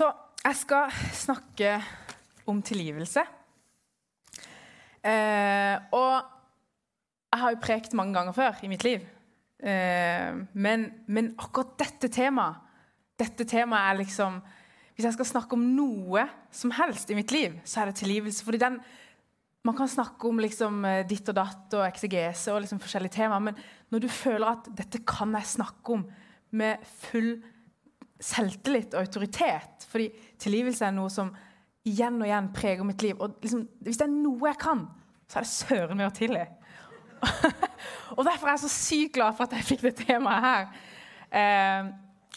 Så jeg skal snakke om tilgivelse. Eh, og jeg har jo prekt mange ganger før i mitt liv. Eh, men, men, akkurat dette temaet dette temaet er liksom Hvis jeg skal snakke om noe som helst i mitt liv, så er det tilgivelse. fordi den, Man kan snakke om liksom eh, ditt og datt og eksegese og liksom forskjellige temaer, men når du føler at dette kan jeg snakke om med full selvtillit og autoritet Fordi tilgivelse er noe som igjen og igjen preger mitt liv. Og liksom, hvis det er noe jeg kan, så er det søren meg å tilgi. og Derfor er jeg så sykt glad for at jeg fikk det temaet her. Eh,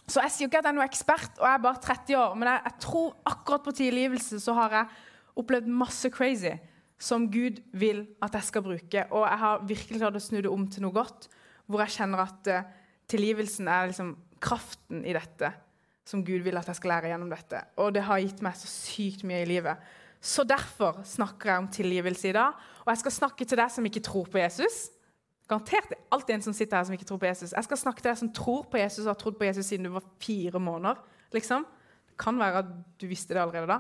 så jeg sier ikke at jeg er noen ekspert, og jeg er bare 30 år, men jeg, jeg tror akkurat på tilgivelse så har jeg opplevd masse crazy som Gud vil at jeg skal bruke. Og jeg har virkelig klart å snu det om til noe godt, hvor jeg kjenner at uh, tilgivelsen er liksom kraften i dette som Gud vil at jeg skal lære gjennom dette. Og det har gitt meg så sykt mye i livet. Så derfor snakker jeg om tilgivelse i dag. Og jeg skal snakke til deg som ikke tror på Jesus. Garantert det er alltid en som sitter her som ikke tror på Jesus. Jeg skal snakke til deg som tror på Jesus og har trodd på Jesus siden du var fire måneder. liksom. Det kan være at du visste det allerede da.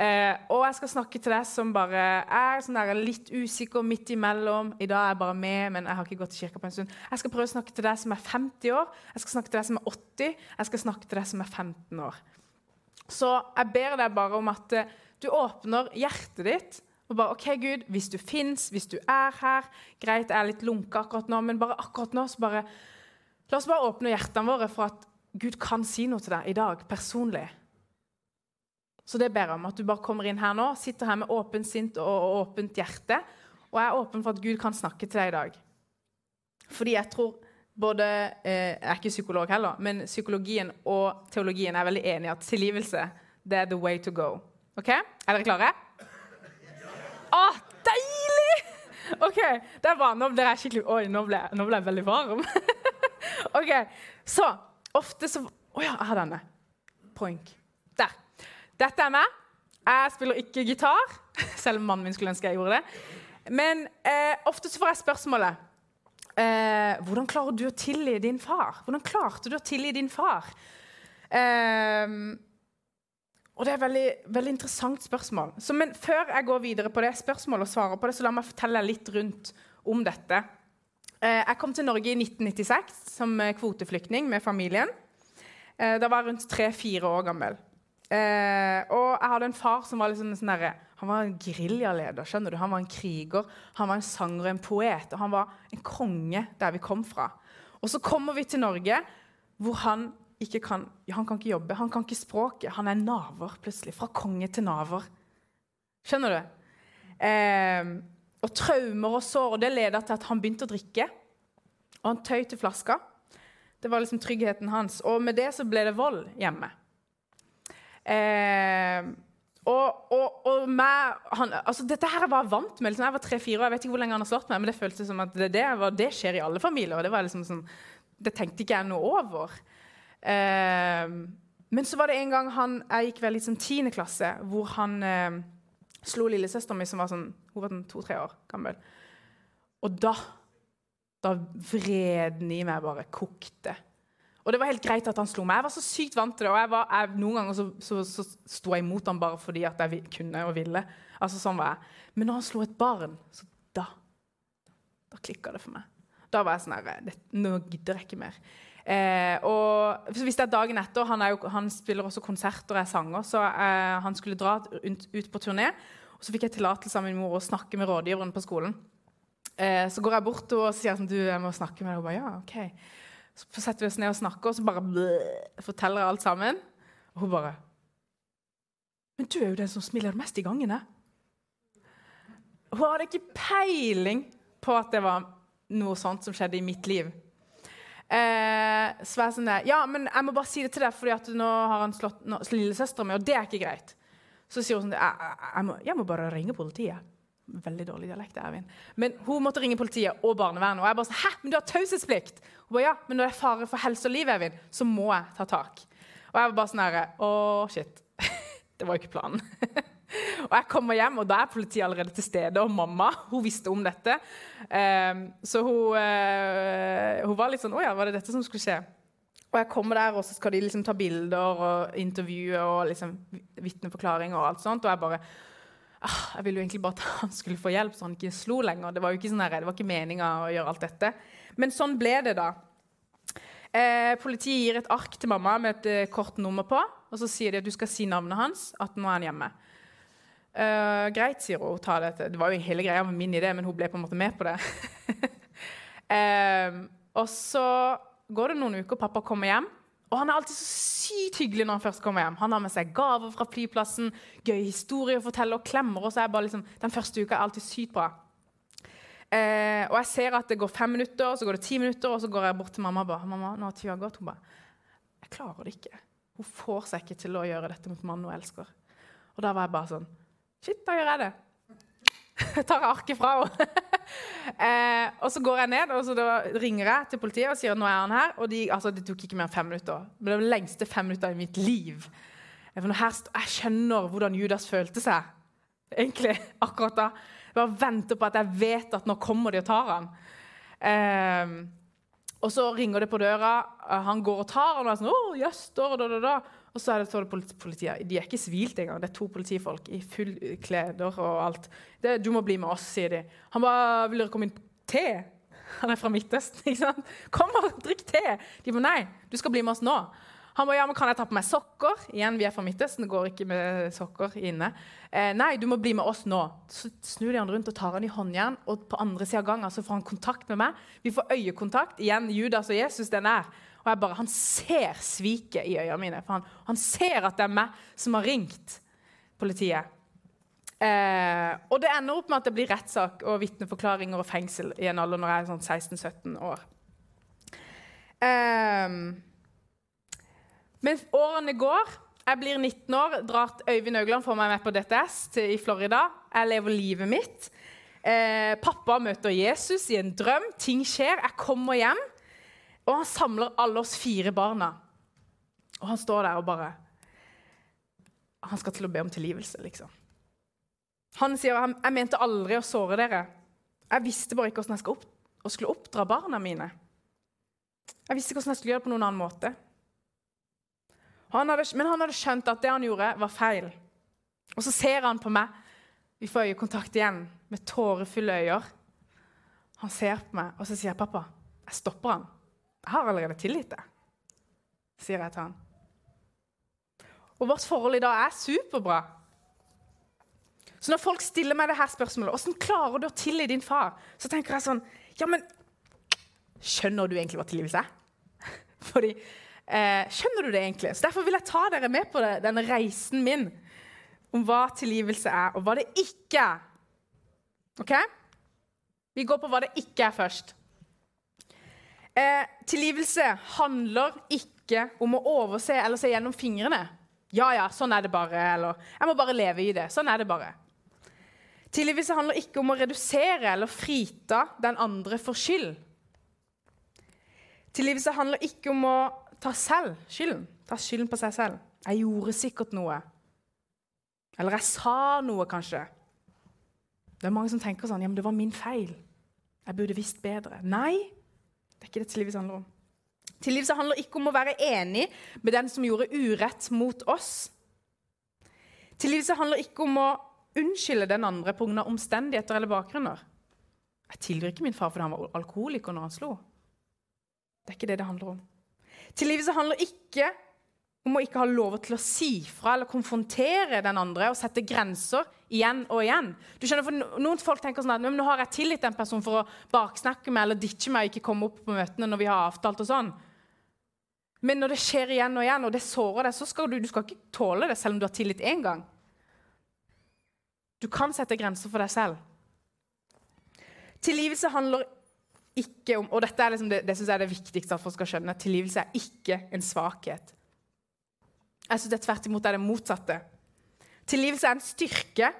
Eh, og jeg skal snakke til deg som bare er sånn der, litt usikker midt imellom. I dag er jeg bare med, men jeg har ikke gått til kirka på en stund. Jeg skal prøve å snakke til deg som er 50 år, jeg skal snakke til deg som er 80, jeg skal snakke til deg som er 15 år. Så jeg ber deg bare om at eh, du åpner hjertet ditt og bare OK, Gud, hvis du fins, hvis du er her Greit, jeg er litt lunka akkurat nå, men bare akkurat nå så bare La oss bare åpne hjertene våre for at Gud kan si noe til deg i dag, personlig. Så det ber jeg om, at du bare kommer inn her nå, sitter her med åpent sint og, åpent hjerte, og er åpen for at Gud kan snakke til deg i dag. Fordi jeg tror både eh, Jeg er ikke psykolog heller, men psykologien og teologien er veldig enige at tilgivelse det er the way to go. Ok? Er dere klare? Å, deilig! OK, det er bra. Nå ble jeg skikkelig Oi, nå ble, nå ble jeg veldig varm. OK, så Ofte så Å ja, jeg har denne. Poink. Dette er meg. Jeg spiller ikke gitar, selv om mannen min skulle ønske jeg gjorde det. Men eh, ofte så får jeg spørsmålet eh, Hvordan klarer du å tilgi din far? Hvordan klarte du å tilgi din far? Eh, og Det er et veldig, veldig interessant spørsmål. Så, men før jeg går videre på det spørsmålet og svarer på det, så la meg fortelle litt rundt om dette. Eh, jeg kom til Norge i 1996 som kvoteflyktning med familien. Eh, da var jeg rundt tre-fire år gammel. Eh, og jeg hadde en far som var liksom sånn der, han var en geriljaleder. skjønner du? Han var en kriger, han var en sanger og en poet. Og han var en konge der vi kom fra. Og så kommer vi til Norge, hvor han ikke kan han kan ikke jobbe, han kan ikke språket. Han er naver plutselig. Fra konge til naver. Skjønner du? Eh, og traumer og sår. Og det leda til at han begynte å drikke. Og han tøy til flaska. Det var liksom tryggheten hans. Og med det så ble det vold hjemme. Eh, og, og, og meg, han, altså Dette her jeg var vant med. Liksom, jeg var tre-fire, og jeg vet ikke hvor lenge han har slått meg, men det føltes som at det, det, var, det skjer i alle familier. og Det liksom sånn, det tenkte ikke jeg noe over. Eh, men så var det en gang han, jeg gikk vel i sånn tiende klasse, hvor han eh, slo lillesøstera mi, som var sånn, hun var sånn to-tre år gammel. Og da da vreden i meg bare kokte. Og det var helt greit at han slo meg. Jeg var så sykt vant til det. Og var, jeg, noen ganger så, så, så, sto jeg imot ham bare fordi at jeg kunne og ville. Altså sånn var jeg. Men når han slo et barn, så da Da klikka det for meg. Da var jeg sånn her Nå gidder jeg ikke mer. Eh, og hvis det er dagen etter Han, jo, han spiller også konserter og er sanger, så eh, han skulle dra ut, ut, på turné. Og så fikk jeg tillatelse av min mor å snakke med rådgiveren på skolen. Eh, så går jeg bort og sier sånn, du, jeg må snakke med deg. Og bare, ja, ok. Så setter vi oss ned og snakker, og så bare bleh, forteller jeg alt sammen. Og hun bare Men du er jo den som smiler mest i gangene. Hun hadde ikke peiling på at det var noe sånt som skjedde i mitt liv. Eh, så jeg sånn Ja, men jeg må bare si det til deg, for nå har han slått lillesøstera mi, og det er ikke greit. Så sier hun sånn jeg, jeg, må, jeg må bare ringe politiet. Veldig dårlig dialekt. Ervin. Men hun måtte ringe politiet og barnevernet. Og jeg bare sånn, hæ, men du har taushetsplikt! Hun bare, ja, men når det er fare for helse og liv, Ervin, så må jeg ta tak. Og jeg var bare sånn herre Å, shit. det var jo ikke planen. og jeg kommer hjem, og da er politiet allerede til stede. Og mamma hun visste om dette. Um, så hun, uh, hun, var litt sånn Å ja, var det dette som skulle skje? Og jeg kommer der, og så skal de liksom ta bilder og intervjue og liksom vitneforklaring og alt sånt. Og jeg bare Jeg ville jo egentlig bare at han skulle få hjelp, så han ikke slo lenger. Det var jo ikke sånn her, det var ikke meninga å gjøre alt dette. Men sånn ble det, da. Eh, politiet gir et ark til mamma med et eh, kort nummer på. Og så sier de at du skal si navnet hans, at nå er han hjemme. Eh, greit, sier hun. Ta dette. Det var jo hele greia med min idé, men hun ble på en måte med på det. eh, og så går det noen uker, pappa kommer hjem. Og han er alltid så sykt hyggelig når han først kommer hjem. Han har med seg gaver fra flyplassen, gøy historie å fortelle og klemmer oss. Liksom, den første uka er alltid sykt bra. Eh, og jeg ser at det går fem minutter, så går det ti minutter, og så går jeg bort til mamma og bare mamma, nå har tida gått. Hun bare Jeg klarer det ikke. Hun får seg ikke til å gjøre dette mot mannen hun elsker. Og da var jeg bare sånn Shit, da gjør jeg det. Tar arket fra henne. eh, og så går jeg ned og så ringer jeg til politiet og sier nå er han her. Og de, altså, Det tok ikke mer enn fem minutter. Men det var lengste fem minutter i mitt liv. Her, jeg skjønner hvordan Judas følte seg egentlig akkurat da. Jeg bare venter på at jeg vet at nå kommer de og tar han. Eh, og så ringer det på døra. Han går og tar han og er sånn, oh, yes, da, da, da, da. Og så er det, politiet. De er ikke svilt engang. Det er to politifolk i full kleder og alt. Det, 'Du må bli med oss', sier de. Han bare 'Vil dere komme inn te?' Han er fra Midtøsten. ikke sant? 'Kom og drikk te!' De bare 'Nei, du skal bli med oss nå'. Han bare 'Ja, men kan jeg ta på meg sokker?' Igjen, vi er fra Midtøsten, det går ikke med sokker inne. Eh, 'Nei, du må bli med oss nå'. Så snur de han rundt og tar han i håndjern, og på andre sida av gangen så får han kontakt med meg. Vi får øyekontakt. Igjen, Judas og Jesus, den er og jeg bare, Han ser sviket i øynene mine. For han, han, ser at det er meg som har ringt politiet. Eh, og det ender opp med at det blir rettssak og vitneforklaringer og fengsel i en alder når jeg er sånn 16-17 år. Eh, men årene går. Jeg blir 19 år. drar Øyvind Augland får meg med på DTS til, i Florida. Jeg lever livet mitt. Eh, pappa møter Jesus i en drøm. Ting skjer. Jeg kommer hjem. Og han samler alle oss fire barna. Og han står der og bare Han skal til å be om tilgivelse, liksom. Han sier jeg mente aldri å såre dere. Jeg visste bare ikke hvordan jeg opp, skulle oppdra barna mine. Jeg visste ikke hvordan jeg skulle gjøre det på noen annen måte. Han hadde, men han hadde skjønt at det han gjorde, var feil. Og så ser han på meg. Vi får øyekontakt igjen med tårefulle øyne. Han ser på meg, og så sier jeg, 'Pappa, jeg stopper han.' 'Jeg har allerede tilgitt deg, sier jeg til han. Og vårt forhold i dag er superbra. Så når folk stiller meg det her spørsmålet, hvordan klarer du å tilgi din far?' så tenker jeg sånn Ja, men skjønner du egentlig hva tilgivelse er? Fordi eh, Skjønner du det egentlig? Så Derfor vil jeg ta dere med på det, denne reisen min om hva tilgivelse er, og hva det ikke er. OK? Vi går på hva det ikke er først. Eh, tilgivelse handler ikke om å overse eller se gjennom fingrene. Ja, ja, sånn er det bare. Eller jeg må bare leve i det. Sånn er det bare. Tilgivelse handler ikke om å redusere eller frita den andre for skyld. Tilgivelse handler ikke om å ta selv skylden. Ta skylden på seg selv. Jeg gjorde sikkert noe. Eller jeg sa noe, kanskje. Det er mange som tenker sånn Ja, men det var min feil. Jeg burde visst bedre. Nei, det er ikke det tilgivelse handler om. Tilgivelse handler ikke om å være enig med den som gjorde urett mot oss. Tilgivelse handler ikke om å unnskylde den andre pga. omstendigheter eller bakgrunner. Jeg tilgir ikke min far fordi han var alkoholiker når han slo. Det er ikke det det handler om. Tilgivelse handler ikke om å ikke ha lov til å si fra eller konfrontere den andre og sette grenser igjen og igjen. Du skjønner, for Noen folk tenker sånn at nå har jeg tilgitt en person for å baksnakke meg eller ditche meg og ikke komme opp på møtene når vi har avtalt. og sånn. Men når det skjer igjen og igjen, og det sårer deg, så skal du, du skal ikke tåle det selv om du har tillit én gang. Du kan sette grenser for deg selv. Tilgivelse handler ikke om Og dette er liksom det, det synes jeg er det viktigste at folk skal skjønne. Tilgivelse er ikke en svakhet. Jeg synes det tvert imot er det motsatte. Tilgivelse er en styrke,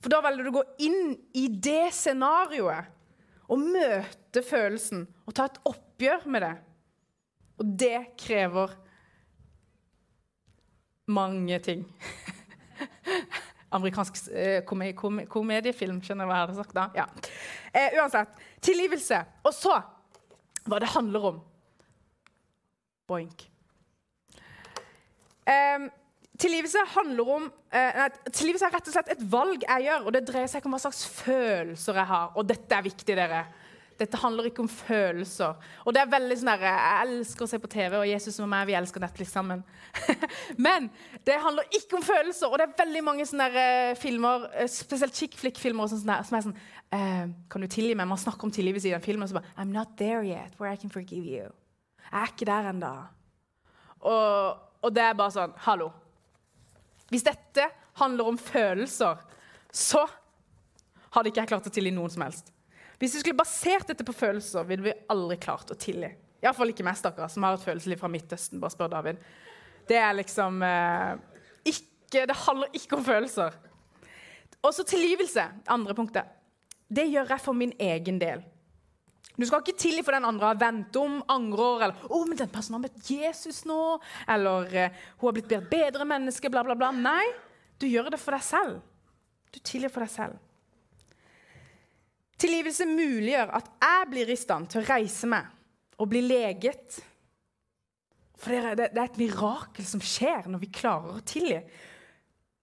for da velger du å gå inn i det scenarioet og møte følelsen og ta et oppgjør med det. Og det krever mange ting. Amerikansk eh, kom kom komediefilm, skjønner du hva jeg hadde sagt da? Ja. Eh, uansett. Tilgivelse. Og så hva det handler om. Boink. Eh, tilgivelse handler om eh, tilgivelse er rett og slett et valg jeg gjør, og det dreier seg ikke om hva slags følelser jeg har. Og dette er viktig, dere. Dette handler ikke om følelser. Og det er veldig sånn der, Jeg elsker å se på TV, og Jesus og meg vi elsker Netflix sammen. Men det handler ikke om følelser. Og det er veldig mange sånne der, uh, filmer, uh, spesielt chick flick-filmer som er sånn eh, Kan du tilgi meg? Man snakker om tilgivelse i den filmen, og så bare I'm not there yet where I can forgive you. Jeg er ikke der ennå. Og, og det er bare sånn Hallo. Hvis dette handler om følelser, så hadde ikke jeg klart å tilgi noen som helst. Hvis vi skulle basert dette på følelser, ville vi aldri klart å tilgi. Iallfall ikke meg, stakkar, som har et følelsesliv fra Midtøsten. Bare spør David. Det er liksom eh, ikke, Det handler ikke om følelser. Og så tilgivelse. Andre punktet. Det gjør jeg for min egen del. Du skal ikke tilgi for den andre har vendt om, angrer, eller 'Å, oh, men den personen har møtt Jesus nå', eller eh, 'Hun har blitt et bedre menneske', bla, bla, bla. Nei, du gjør det for deg selv. Du tilgir for deg selv. Tilgivelse muliggjør at jeg blir i stand til å reise meg og bli leget. For det er et mirakel som skjer når vi klarer å tilgi.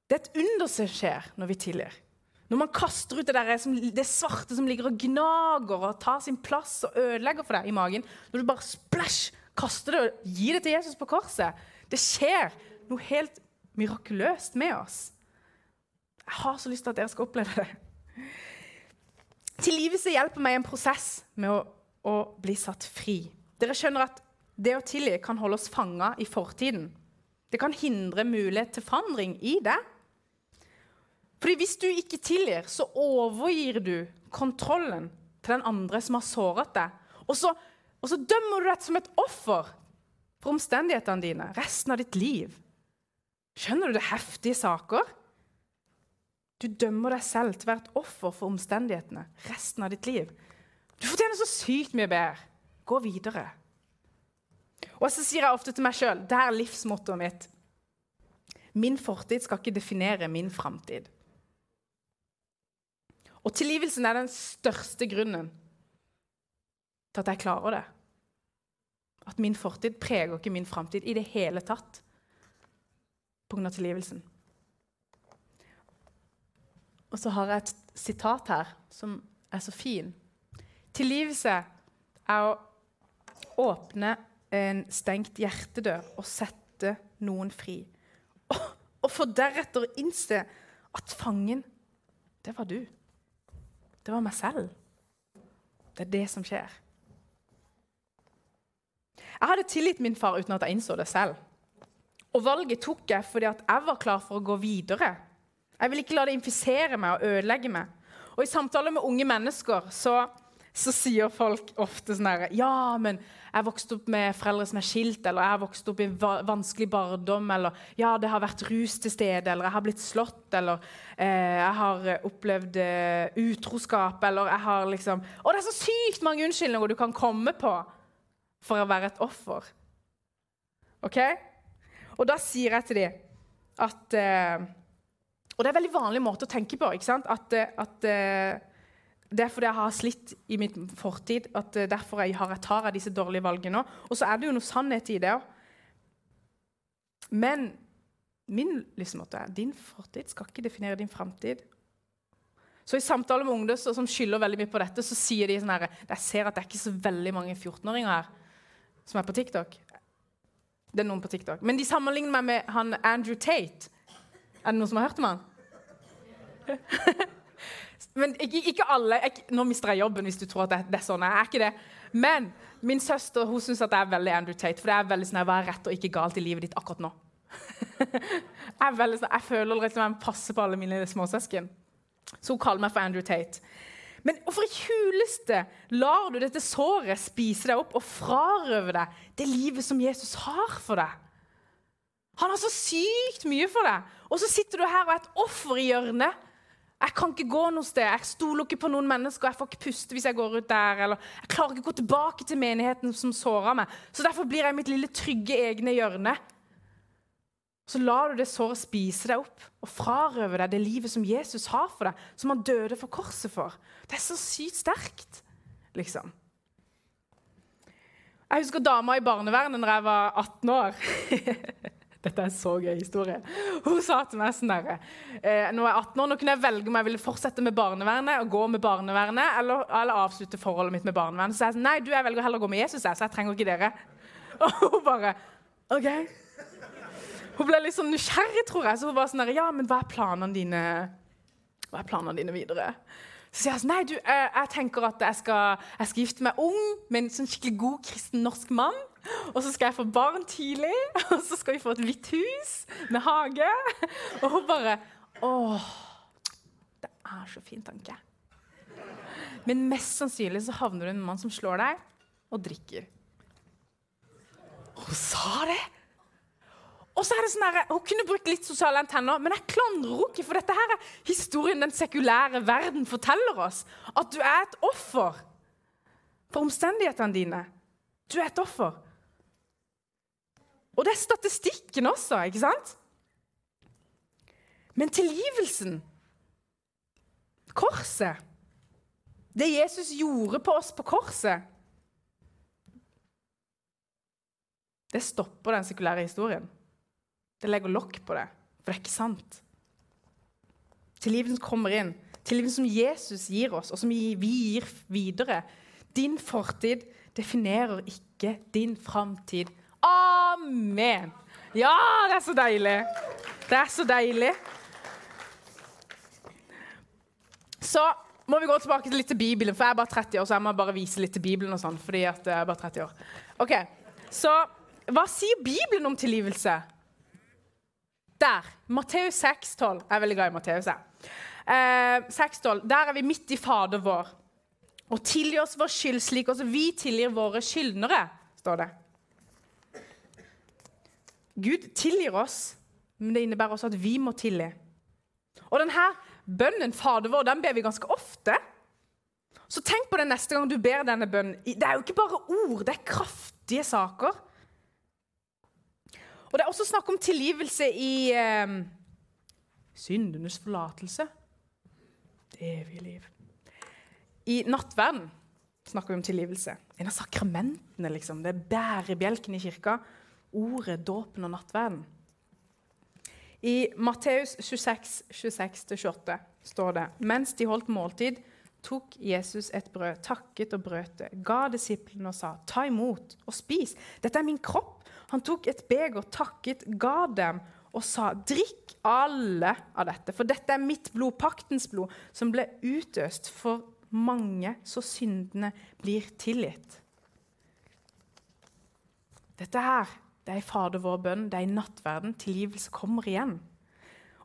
Det er et under som skjer når vi tilgir. Når man kaster ut det, der, det, svarte som ligger og gnager og tar sin plass og ødelegger for deg i magen Når du bare splash, kaster det og gir det til Jesus på korset Det skjer noe helt mirakuløst med oss. Jeg har så lyst til at dere skal oppleve det. Tilgivelse hjelper meg i en prosess med å, å, bli satt fri. Dere skjønner at det å tilgi kan holde oss fanga i fortiden. Det kan hindre mulighet til forandring i det. Fordi Hvis du ikke tilgir, så overgir du kontrollen til den andre som har såret deg. Og så, og så dømmer du deg som et offer for omstendighetene dine resten av ditt liv. Skjønner du det heftige saker? Du dømmer deg selv til å være et offer for omstendighetene resten av ditt liv. Du fortjener så sykt mye bedre. Gå videre. Og så sier jeg ofte til meg sjøl det er livsmottoet mitt. Min fortid skal ikke definere min framtid. Og tilgivelsen er den største grunnen til at jeg klarer det. At min fortid preger ikke min framtid i det hele tatt pga. tilgivelsen. Og så har jeg et sitat her som er så fin. Tilgivelse er å åpne en stengt hjertedør og sette noen fri. Og, og for deretter å innse at fangen, det var du. Det var meg selv. Det er det som skjer. Jeg hadde tilgitt min far uten at jeg innså det selv. Og valget tok jeg fordi jeg var klar for å gå videre jeg ville ikke la det infisere meg og ødelegge meg. Og I samtaler med unge mennesker så, så sier folk ofte sånn her Ja, men jeg vokste opp med foreldre som er skilt, eller jeg har vokst opp i vanskelig barndom, eller ja, det har vært rus til stede, eller jeg har blitt slått, eller eh, jeg har opplevd eh, utroskap, eller jeg har liksom Og det er så sykt mange unnskyldninger du kan komme på for å være et offer. OK? Og da sier jeg til dem at eh, og det er en veldig vanlig måte å tenke på. ikke sant? At, eh, at uh, det er fordi jeg har slitt i min fortid, at uh, derfor jeg har, jeg tar jeg disse dårlige valgene. Og så er det jo noe sannhet i det òg. Men min livsmåte er din fortid skal ikke definere din framtid. Så I samtaler med ungdom som skylder veldig mye på dette, så sier de sånn her Jeg ser at det er ikke så veldig mange 14-åringer her som er på TikTok. Det er noen på TikTok. Men de sammenligner meg med han Andrew Tate er det noen som har hørt om han? Men ikke, ikke alle jeg, Nå mister jeg jobben hvis du tror at det, det er sånn. Jeg er ikke det. Men min søster hun syns jeg er veldig Andrew Tate. For det er veldig sånn, hva er rett og ikke galt i livet ditt akkurat nå? jeg, veldig, sånn, jeg føler liksom jeg passer på alle mine småsøsken. Så hun kaller meg for Andrew Tate. Men hvorfor i huleste lar du dette såret spise deg opp og frarøve deg det livet som Jesus har for deg? Han har så sykt mye for deg. Og så sitter du her og er et offer i hjørnet. Jeg kan ikke gå noe sted. Jeg stoler ikke på noen mennesker. Jeg får ikke puste hvis jeg går ut der. Eller jeg klarer ikke å gå tilbake til menigheten som såra meg. Så derfor blir jeg mitt lille trygge egne hjørne. Så lar du det såret spise deg opp og frarøve deg det livet som Jesus har for deg, som han døde for korset for. Det er så sykt sterkt, liksom. Jeg husker dama i barnevernet når jeg var 18 år. Dette er en så gøy historie. Hun sa til meg sånn derre eh, Nå er jeg 18 år, nå kunne jeg velge om jeg ville fortsette med barnevernet og gå med barnevernet eller, eller avslutte forholdet mitt med barnevernet. Så jeg sa nei, du, jeg velger heller å gå med Jesus, jeg, så jeg trenger ikke dere. Og hun bare OK. Hun ble litt sånn nysgjerrig, tror jeg. Så hun var sånn der, Ja, men hva er planene dine Hva er planene dine videre? Så sier jeg sånn Nei, du, jeg, jeg tenker at jeg skal, jeg skal, gifte meg ung med en sånn skikkelig god kristen norsk mann. Og så skal jeg få barn tidlig, og så skal vi få et hvitt hus med hage. Og hun bare Åh, det er så fin tanke. Men mest sannsynlig så havner du med en mann som slår deg og drikker. Hun sa det! Og så er det sånn her, Hun kunne brukt litt sosiale antenner, men jeg klandrer henne ikke. For dette her er historien den sekulære verden forteller oss. At du er et offer for omstendighetene dine. Du er et offer. Og det er statistikken også, ikke sant? Men tilgivelsen, korset Det Jesus gjorde på oss på korset Det stopper den sekulære historien. Det legger lokk på det, for det er ikke sant. Tilgivelsen kommer inn. Tilgivelsen som Jesus gir oss, og som vi gir videre. Din fortid definerer ikke din framtid. Amen! Ja, det er så deilig! Det er så deilig. Så må vi gå tilbake litt til Bibelen, for jeg er bare 30 år, så jeg må bare vise litt til Bibelen. og sånn, fordi jeg er bare 30 år. Ok, Så hva sier Bibelen om tilgivelse? Der. Matteus 6,12. Jeg er veldig glad i Matteus. Eh, 6,12. Der er vi midt i Fader vår. Og tilgi oss vår skyld slik også vi tilgir våre skyldnere, står det. Gud tilgir oss, men det innebærer også at vi må tilgi. Og denne bønnen, Fader vår, den ber vi ganske ofte. Så tenk på det neste gang du ber denne bønnen. Det er jo ikke bare ord, det er kraftige saker. Og Det er også snakk om tilgivelse i eh, syndenes forlatelse. Det evige liv. I nattverden snakker vi om tilgivelse. En av sakramentene. liksom. Det er bærebjelken i kirka. Ordet, dåpen og nattverden. I Matteus 26, 26-28 står det mens de holdt måltid, tok Jesus et brød, takket og brøt det, ga disiplene og sa, ta imot og spis. Dette er min kropp han tok et beger, takket, ga dem og sa, 'Drikk alle av dette, for dette er mitt blod, paktens blod, som ble utøst for mange, så syndene blir tilgitt.' Dette her, det er Fader vår bønn, det er i nattverden. Tilgivelse kommer igjen.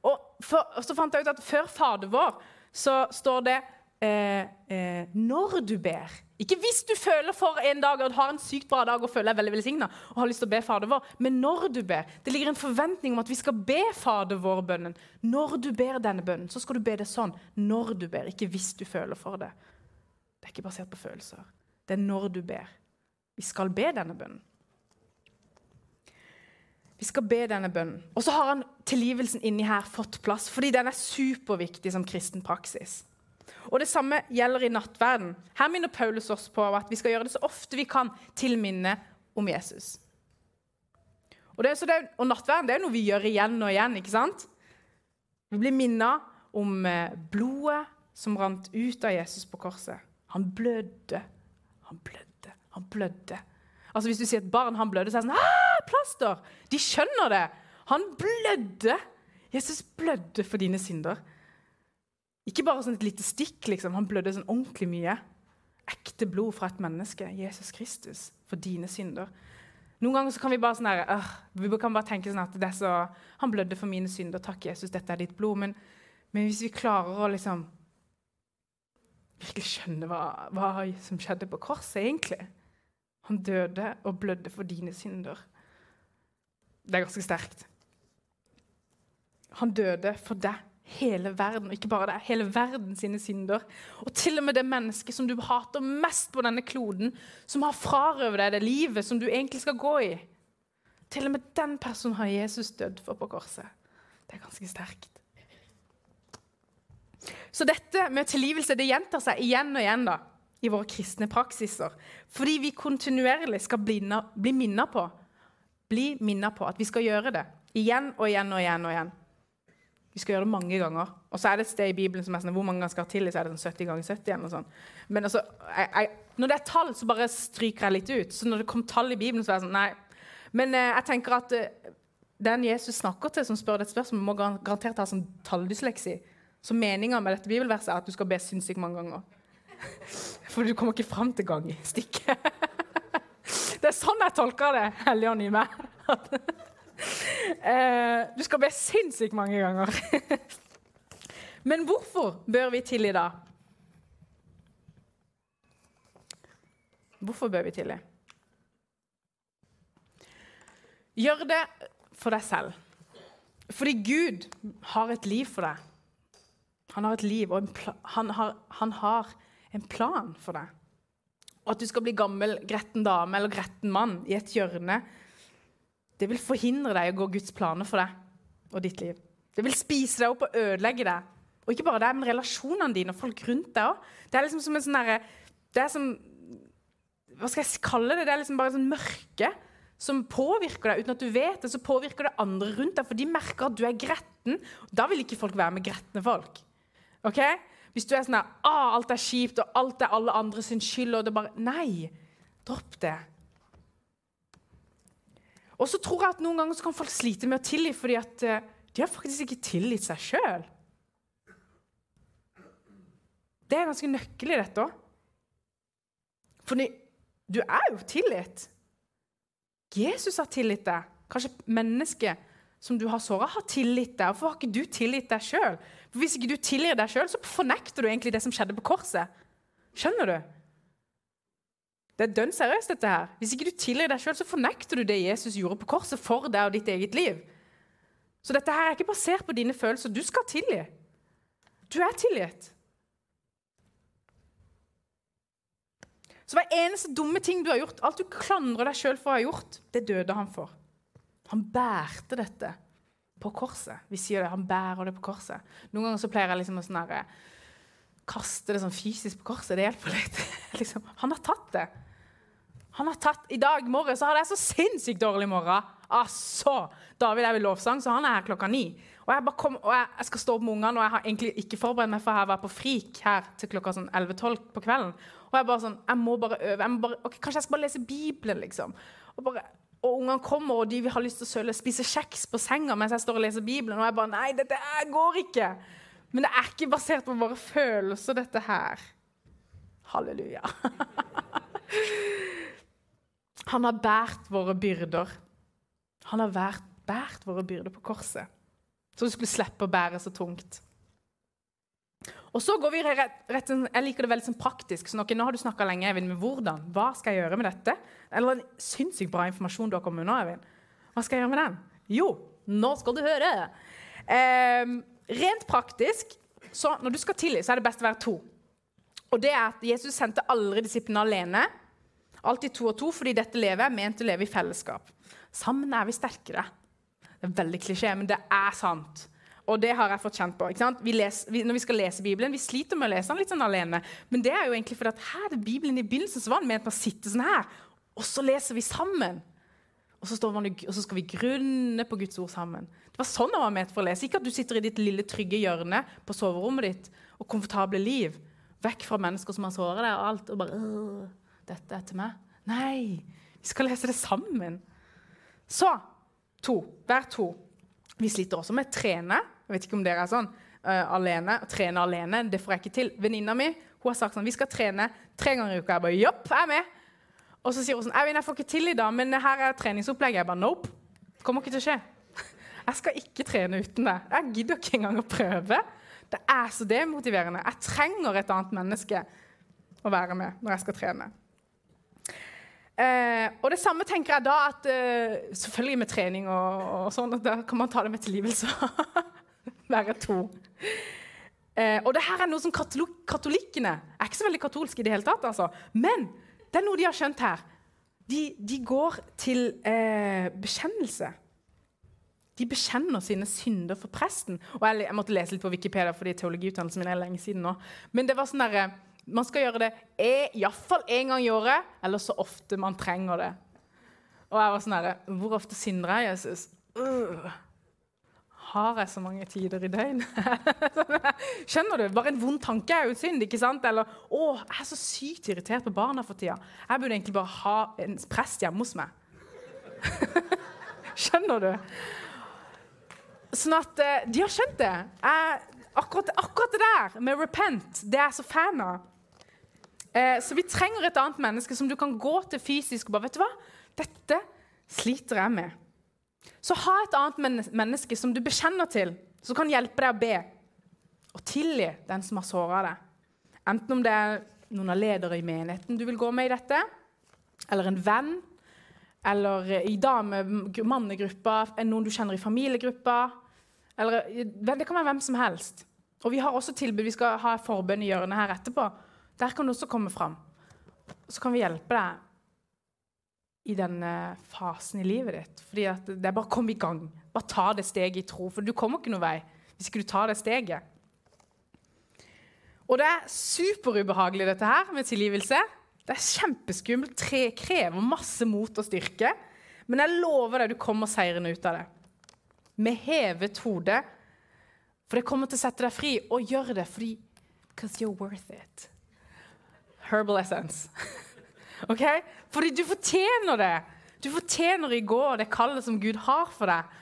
Og, for, og så fant jeg ut at Før Fader vår så står det eh, eh, når du ber. Ikke hvis du føler for en dag og har en sykt bra dag og føler deg veldig velsigna, og har lyst til å be Fader vår, men når du ber. Det ligger en forventning om at vi skal be Fader vår-bønnen. Når du ber denne bønnen, så skal du be det sånn. Når du ber, ikke hvis du føler for det. Det er ikke basert på følelser. Det er når du ber. Vi skal be denne bønnen. Vi skal be denne bønnen. Og så har han tilgivelsen inni her fått plass, fordi den er superviktig som kristen praksis. Og Det samme gjelder i nattverden. Her minner Paulus oss på at vi skal gjøre det så ofte vi kan til minne om Jesus. Og, det, det, og nattverden det er noe vi gjør igjen og igjen. ikke sant? Vi blir minnet om eh, blodet som rant ut av Jesus på korset. Han blødde, han blødde, han blødde. Altså Hvis du sier et barn han blødde, så er det sånn Plaster! De skjønner det. Han blødde. Jesus blødde for dine synder. Ikke bare sånn et lite stikk. liksom. Han blødde sånn ordentlig mye. Ekte blod fra et menneske, Jesus Kristus, for dine synder. Noen ganger så kan vi bare sånn her, øh, vi kan bare tenke sånn at så, han blødde for mine synder. Takk, Jesus, dette er ditt blod. Men, men hvis vi klarer å liksom virkelig skjønne hva, hva som skjedde på korset, egentlig Han døde og blødde for dine synder. Det er ganske sterkt. Han døde for deg hele verden, og ikke bare deg, hele verden sine synder. Og til og med det mennesket som du hater mest på denne kloden, som har frarøvet deg det livet som du egentlig skal gå i. Til og med den personen har Jesus dødd for på korset. Det er ganske sterkt. Så dette med tilgivelse det gjentar seg igjen og igjen da, i våre kristne praksiser. Fordi vi kontinuerlig skal bli, bli minnet på bli minnet på at vi skal gjøre det. Igjen og igjen og igjen. og igjen. Vi skal gjøre det mange ganger. Og så er det et sted i Bibelen som er sånn, hvor mange ganger skal til, så er det sånn 70 ganger 70. igjen. og sånn. Men altså, jeg, jeg, når det er tall, så bare stryker jeg litt ut. Så når det kom tall i Bibelen, så er jeg sånn Nei. Men eh, jeg tenker at eh, den Jesus snakker til, som spør dette spørsmålet, må garantert ha sånn talldysleksi. Så meninga med dette bibelverset er at du skal be sinnssykt mange ganger. For du kommer ikke fram til gang i stikket. Det er sånn jeg tolker det, Helligånd i meg. Eh, du skal be sinnssykt mange ganger. Men hvorfor bør vi tilgi da? Hvorfor bør vi tilgi? Gjør det for deg selv. Fordi Gud har et liv for deg. Han har et liv, og han har, han har en plan for deg. Og at du skal bli gammel gretten dame eller gretten mann i et hjørne det vil forhindre deg å gå Guds planer for deg og ditt liv. Det vil spise deg opp og ødelegge deg. Og ikke bare det, men relasjonene dine og folk rundt deg òg. Det er liksom som en sånn derre Det er som Hva skal jeg kalle det? Det er liksom bare sånn mørke som påvirker deg uten at du vet det. Så påvirker det andre rundt deg, for de merker at du er gretten. Da vil ikke folk være med gretne folk. Ok? Hvis du er sånn at alt er kjipt, og alt er alle andres skyld og det bare Nei! Dropp det. Og så tror jeg at noen ganger kan folk slite med å tilgi fordi at uh, de har faktisk ikke tilgitt seg sjøl. Det er ganske nøkkelig, dette òg. For du er jo tilgitt. Jesus har tilgitt deg. Kanskje mennesket som du har såra, har tilgitt deg. Hvorfor har ikke du tilgitt deg sjøl? Hvis ikke du tilgir deg sjøl, så fornekter du egentlig det som skjedde på korset. Skjønner du? Det er dønn seriøst, dette her. Hvis ikke du tilgir deg sjøl, så fornekter du det Jesus gjorde på korset for deg og ditt eget liv. Så dette her er ikke basert på dine følelser. Du skal tilgi. Du er tilgitt. Så hver eneste dumme ting du har gjort, alt du klandrer deg sjøl for å ha gjort, det døde han for. Han bærte dette på korset. Vi sier det, han bærer det på korset. Noen ganger så pleier jeg liksom å sånn kaste det sånn fysisk på korset. Det hjelper litt. liksom, han har tatt det. Han har tatt, I dag morgen hadde jeg så sinnssykt dårlig morgen. Altså, David er ved lovsang, så han er her klokka ni. Og jeg, kom, og jeg, jeg skal stå opp med ungene, og jeg har egentlig ikke forberedt meg, for jeg var på frik her til klokka sånn 11-12 på kvelden. Og jeg bare sånn, jeg må bare øve. Jeg må bare, okay, kanskje jeg skal bare lese Bibelen, liksom. Og, bare, og ungene kommer, og de har ha lyst til å søle, spise kjeks på senga mens jeg står og leser Bibelen. Og jeg bare Nei, dette går ikke. Men det er ikke basert på våre følelser, dette her. Halleluja. Han har båret våre byrder. Han har båret våre byrder på korset, så du skulle slippe å bære så tungt. Og så går vi rett, rett, Jeg liker det veldig sånn praktisk. så Nå har du snakka lenge, Eivind, med hvordan. Hva skal jeg gjøre med dette? Eller en sinnssykt bra informasjon du har kommet med nå, Eivind. Hva skal jeg gjøre med den? Jo, nå skal du høre. Eh, rent praktisk, så når du skal tilgi, så er det best å være to. Og det er at Jesus sendte aldri disiplene alene. Alltid to og to, fordi dette lever er ment å leve i fellesskap. Sammen er vi sterkere. Det er veldig klisjé, men det er sant. Og det har jeg fått kjent på. Vi leser, vi, når vi skal lese Bibelen, vi sliter med å lese den litt sånn alene. Men det er jo egentlig fordi at her er Bibelen i begynnelsen så var den ment å sitte sånn her. Og så leser vi sammen. Og så, man, og så, skal vi grunne på Guds ord sammen. Det var sånn den var ment for å lese. Ikke at du sitter i ditt lille, trygge hjørne på soverommet ditt og komfortable liv, vekk fra mennesker som har såret deg, og alt, og bare dette er til meg. Nei, vi skal lese det sammen. Så to. Hver to. Vi sliter også med å trene. Jeg vet ikke om dere er sånn. Uh, alene. Trene alene, det får jeg ikke til. Venninna mi hun har sagt sånn, vi skal trene tre ganger i uka. Jeg bare, jopp, jeg er med. Og så sier hun sånn, jeg jeg får ikke til i dag, men her er treningsopplegget. Jeg bare, nope. Det kommer ikke til å skje. Jeg skal ikke trene uten det. Jeg gidder ikke engang å prøve. Det er så demotiverende. Jeg trenger et annet menneske å være med når jeg skal trene. Eh, og det samme tenker jeg da at eh, Selvfølgelig med trening og, og sånn, da kan man ta det med tilgivelse. Være to. Eh, og det her er noe som katolikkene er ikke så veldig katolske i det hele tatt. altså. Men det er noe de har skjønt her. De, de går til eh, bekjennelse. De bekjenner sine synder for presten. Og jeg, jeg måtte lese litt på Wikipedia, fordi teologiutdannelsen min er lenge siden nå. Men det var sånn derre man skal gjøre det iallfall én gang i året, eller så ofte man trenger det. Og jeg var sånn herre Hvor ofte synder jeg, Jesus? øh, Har jeg så mange tider i døgnet? Skjønner du? Bare en vond tanke er jo synd. ikke sant? Eller 'Å, jeg er så sykt irritert på barna for tida'. Jeg burde egentlig bare ha en prest hjemme hos meg. Skjønner du? Sånn at uh, de har skjønt det. Jeg, akkurat, akkurat, det der med repent, det er jeg så fan av. Eh, så vi trenger et annet menneske som du kan gå til fysisk og bare Vet du hva? Dette sliter jeg med. Så ha et annet menneske som du bekjenner til, som kan hjelpe deg å be. Og tilgi den som har såra deg. Enten om det er noen av ledere i menigheten du vil gå med i dette, eller en venn, eller i dame-mannegruppa, noen du kjenner i familiegruppa. Eller, det kan være hvem som helst. Og vi har også tilbud. Vi skal ha forbønn i hjørnet her etterpå. Der kan du også komme fram. Så kan vi hjelpe deg i denne fasen i livet ditt. Fordi det er bare å komme i gang. Bare ta det steget i tro. For du kommer ikke noen vei hvis ikke du tar det steget. Og det er superubehagelig, dette her med tilgivelse. Det er kjempeskummelt. Tre krever masse mot og styrke. Men jeg lover deg, du kommer seirende ut av det. Med hevet hode. For det kommer til å sette deg fri. Og gjør det fordi Because you're worth it. Herbal essence. ok? Fordi du fortjener det. Du fortjener i går det kallet som Gud har for deg.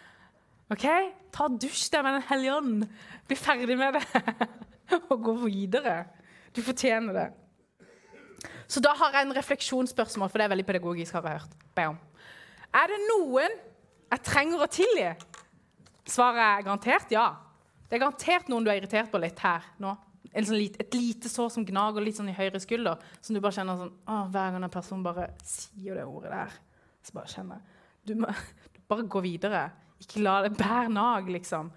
Ok? Ta dusj deg med Den hellige ånd. Bli ferdig med det og gå videre. Du fortjener det. Så da har jeg en refleksjonsspørsmål, for det er veldig pedagogisk. har jeg hørt. Om. Er det noen jeg trenger å tilgi? Svaret er garantert ja. Det er garantert noen du er irritert på litt her nå sånn lit, et lite sår som gnager litt sånn i høyre skulder, som du bare kjenner sånn å, Hver gang en person bare sier det ordet der, så bare kjenner du må du bare gå videre. Ikke la det bære nag, liksom.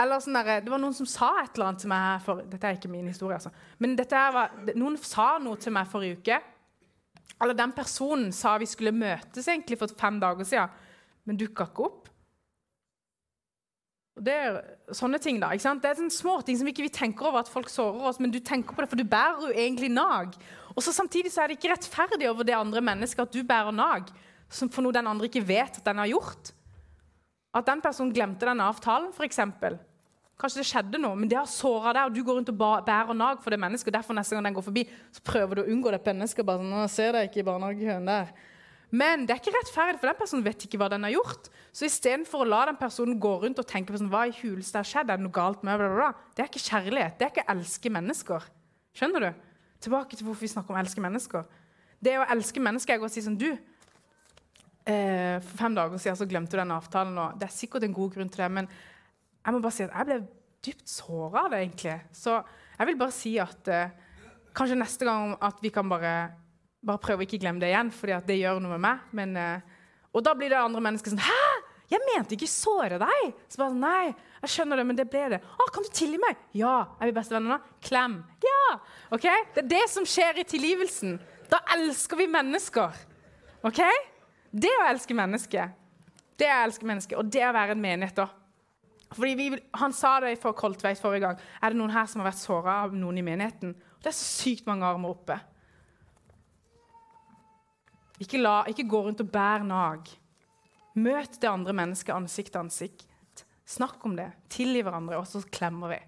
Eller sånn der, Det var noen som sa et eller annet til meg for, Dette er ikke min historie, altså. Men var, noen sa noe til meg forrige uke. Eller den personen sa vi skulle møtes egentlig for fem dager siden, men dukka ikke opp. Det er sånne ting da, ikke sant? Det er sånne små ting som ikke vi tenker over at folk sårer oss, men du tenker på det, for du bærer jo egentlig nag. Og så Samtidig så er det ikke rettferdig over det andre mennesket at du bærer nag for noe den andre ikke vet at den har gjort. At den personen glemte den avtalen, f.eks. Kanskje det skjedde noe, men det har såra deg, og du går rundt og bærer nag for det mennesket. og derfor neste gang den går forbi, så prøver du å unngå det mennesket. bare sånn, nå ser jeg ikke i barnehagekøen der. Men det er ikke rettferdig, for den personen vet ikke hva den har gjort. Så istedenfor å la den personen gå rundt og tenke på sånn, hva i huleste har skjedd, er det noe galt med bla, bla, bla. Det er ikke kjærlighet. Det er ikke å elske mennesker. Skjønner du? Tilbake til hvorfor vi snakker om å elske mennesker. Det å elske mennesker er å si sånn Du, eh, for fem dager siden så glemte du den avtalen. og Det er sikkert en god grunn til det, men jeg må bare si at jeg ble dypt såra av det, egentlig. Så jeg vil bare si at eh, kanskje neste gang at vi kan bare bare prøv å ikke glemme det igjen, for det gjør noe med meg. Men, uh, og da blir det andre mennesker sånn Hæ? Jeg mente ikke såre deg! Så bare, Nei, jeg skjønner det, men det ble det. Å, kan du tilgi meg? Ja. Er vi bestevenner nå? Klem. Ja! Ok? Det er det som skjer i tilgivelsen. Da elsker vi mennesker. Ok? Det å elske mennesket. Det å elske mennesket, og det å være en menighet. da. Fordi vi, Han sa det for Koltveit forrige gang. Er det noen her som har vært såra av noen i menigheten? Det er så sykt mange armer oppe. Ikke, la, ikke gå rundt og bær nag. Møt det andre mennesket ansikt til ansikt. Snakk om det. Tilgi hverandre, og så klemmer vi.